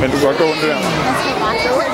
Men du kan godt gå rundt der. Jeg skal bare gå.